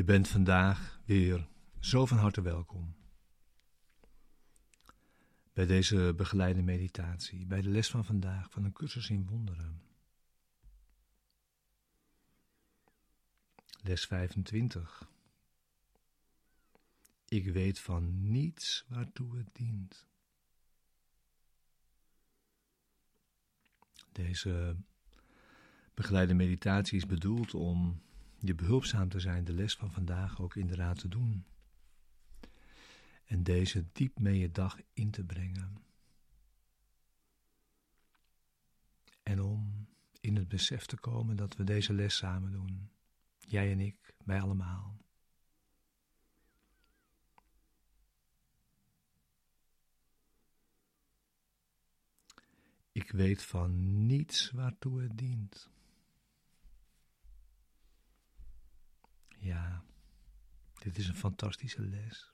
Je bent vandaag weer zo van harte welkom bij deze begeleide meditatie, bij de les van vandaag van een cursus in wonderen. Les 25. Ik weet van niets waartoe het dient. Deze begeleide meditatie is bedoeld om je behulpzaam te zijn de les van vandaag ook inderdaad te doen. En deze diep mee je dag in te brengen. En om in het besef te komen dat we deze les samen doen. Jij en ik, wij allemaal. Ik weet van niets waartoe het dient. Ja, dit is een fantastische les.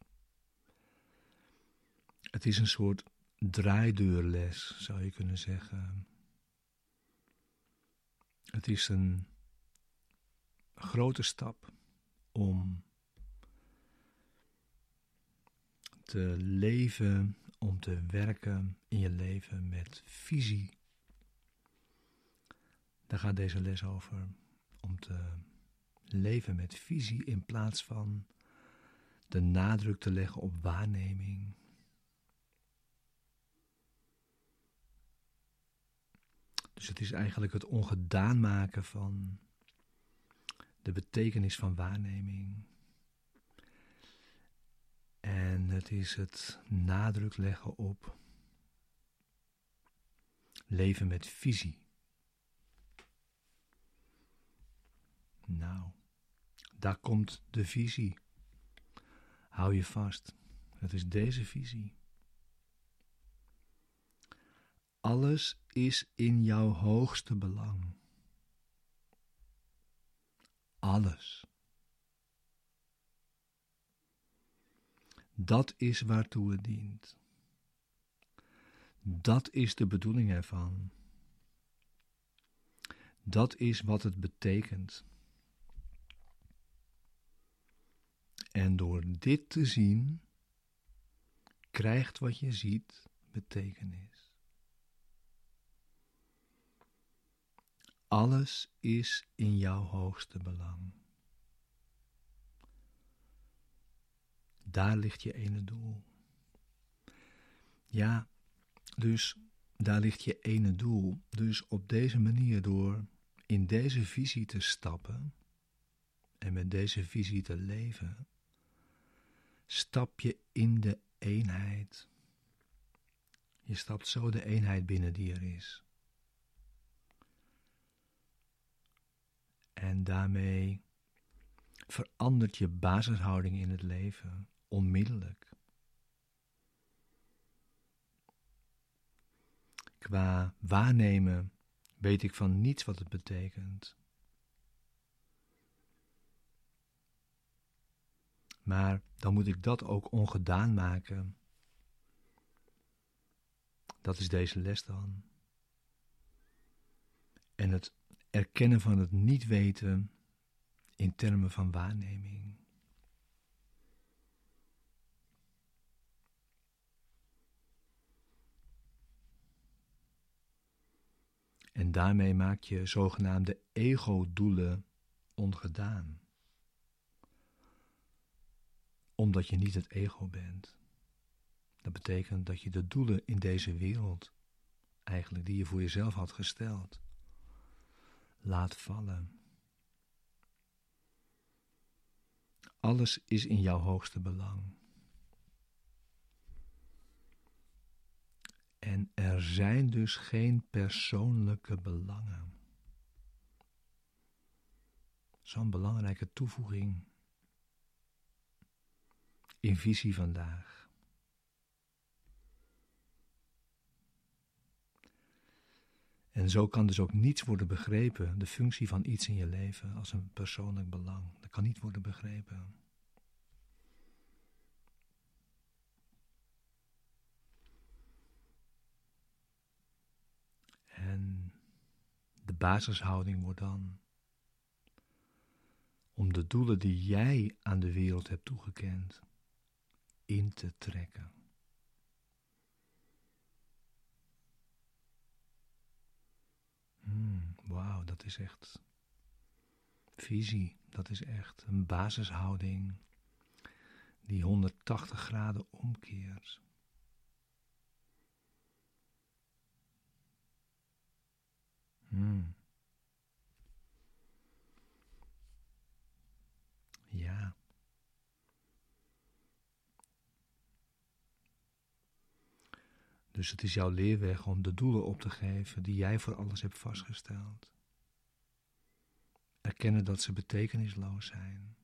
Het is een soort draaideurles, zou je kunnen zeggen. Het is een grote stap om te leven, om te werken in je leven met visie. Daar gaat deze les over. Om te leven met visie in plaats van de nadruk te leggen op waarneming. Dus het is eigenlijk het ongedaan maken van de betekenis van waarneming. En het is het nadruk leggen op leven met visie. Daar komt de visie. Hou je vast. Het is deze visie. Alles is in jouw hoogste belang. Alles. Dat is waartoe het dient. Dat is de bedoeling ervan. Dat is wat het betekent. En door dit te zien, krijgt wat je ziet betekenis. Alles is in jouw hoogste belang. Daar ligt je ene doel. Ja, dus daar ligt je ene doel. Dus op deze manier, door in deze visie te stappen en met deze visie te leven, stap je in de eenheid. Je stapt zo de eenheid binnen die er is. En daarmee verandert je basishouding in het leven onmiddellijk. Qua waarnemen weet ik van niets wat het betekent. Maar dan moet ik dat ook ongedaan maken. Dat is deze les dan. En het erkennen van het niet weten in termen van waarneming. En daarmee maak je zogenaamde ego-doelen ongedaan omdat je niet het ego bent. Dat betekent dat je de doelen in deze wereld, eigenlijk die je voor jezelf had gesteld, laat vallen. Alles is in jouw hoogste belang. En er zijn dus geen persoonlijke belangen. Zo'n belangrijke toevoeging in visie vandaag. En zo kan dus ook niets worden begrepen, de functie van iets in je leven als een persoonlijk belang. Dat kan niet worden begrepen. En de basishouding wordt dan om de doelen die jij aan de wereld hebt toegekend in te trekken. Hmm, Wauw, dat is echt visie. Dat is echt een basishouding die 180 graden omkeert. Hmm. Ja. Dus het is jouw leerweg om de doelen op te geven die jij voor alles hebt vastgesteld. Erkennen dat ze betekenisloos zijn.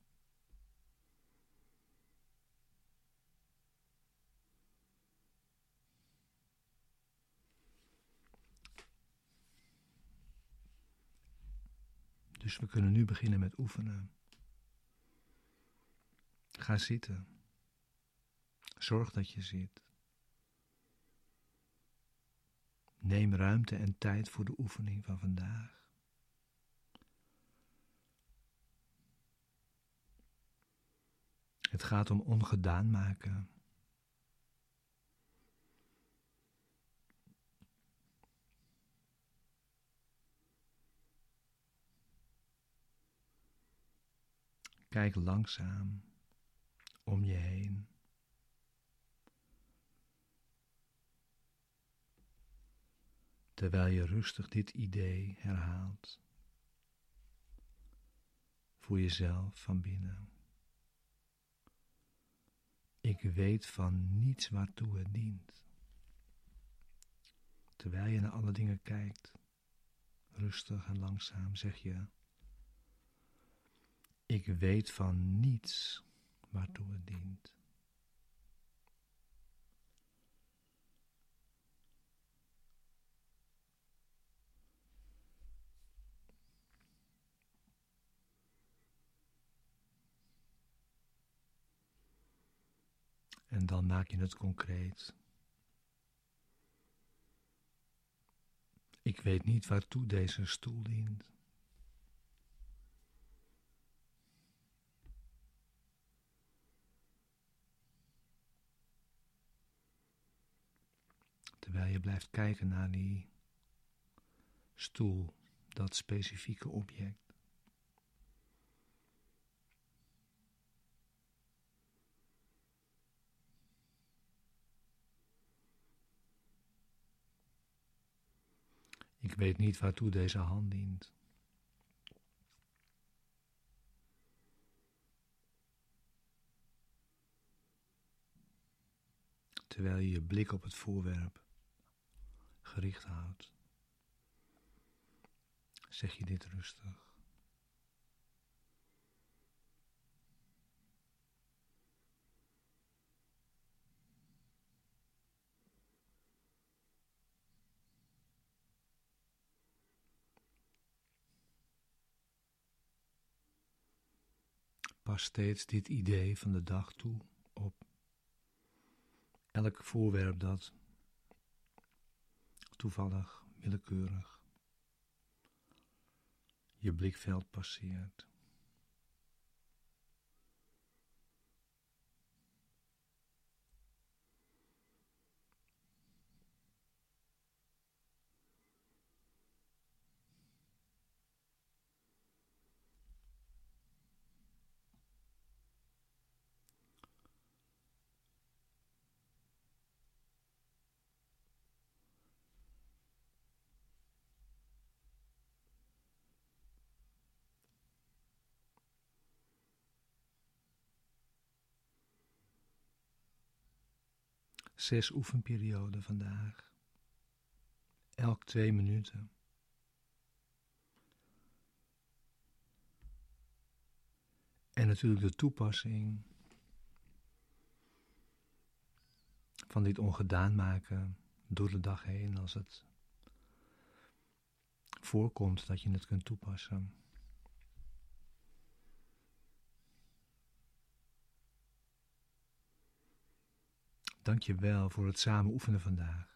Dus we kunnen nu beginnen met oefenen. Ga zitten. Zorg dat je zit. Neem ruimte en tijd voor de oefening van vandaag. Het gaat om ongedaan maken. Kijk langzaam om je heen. Terwijl je rustig dit idee herhaalt voor jezelf van binnen. Ik weet van niets waartoe het dient. Terwijl je naar alle dingen kijkt, rustig en langzaam zeg je: Ik weet van niets waartoe het dient. En dan maak je het concreet. Ik weet niet waartoe deze stoel dient. Terwijl je blijft kijken naar die stoel, dat specifieke object. Ik weet niet waartoe deze hand dient. Terwijl je je blik op het voorwerp gericht houdt, zeg je dit rustig. Pas steeds dit idee van de dag toe op elk voorwerp dat toevallig, willekeurig je blikveld passeert. Zes oefenperioden vandaag. Elk twee minuten. En natuurlijk de toepassing van dit ongedaan maken door de dag heen als het voorkomt dat je het kunt toepassen. Dank je wel voor het samen oefenen vandaag.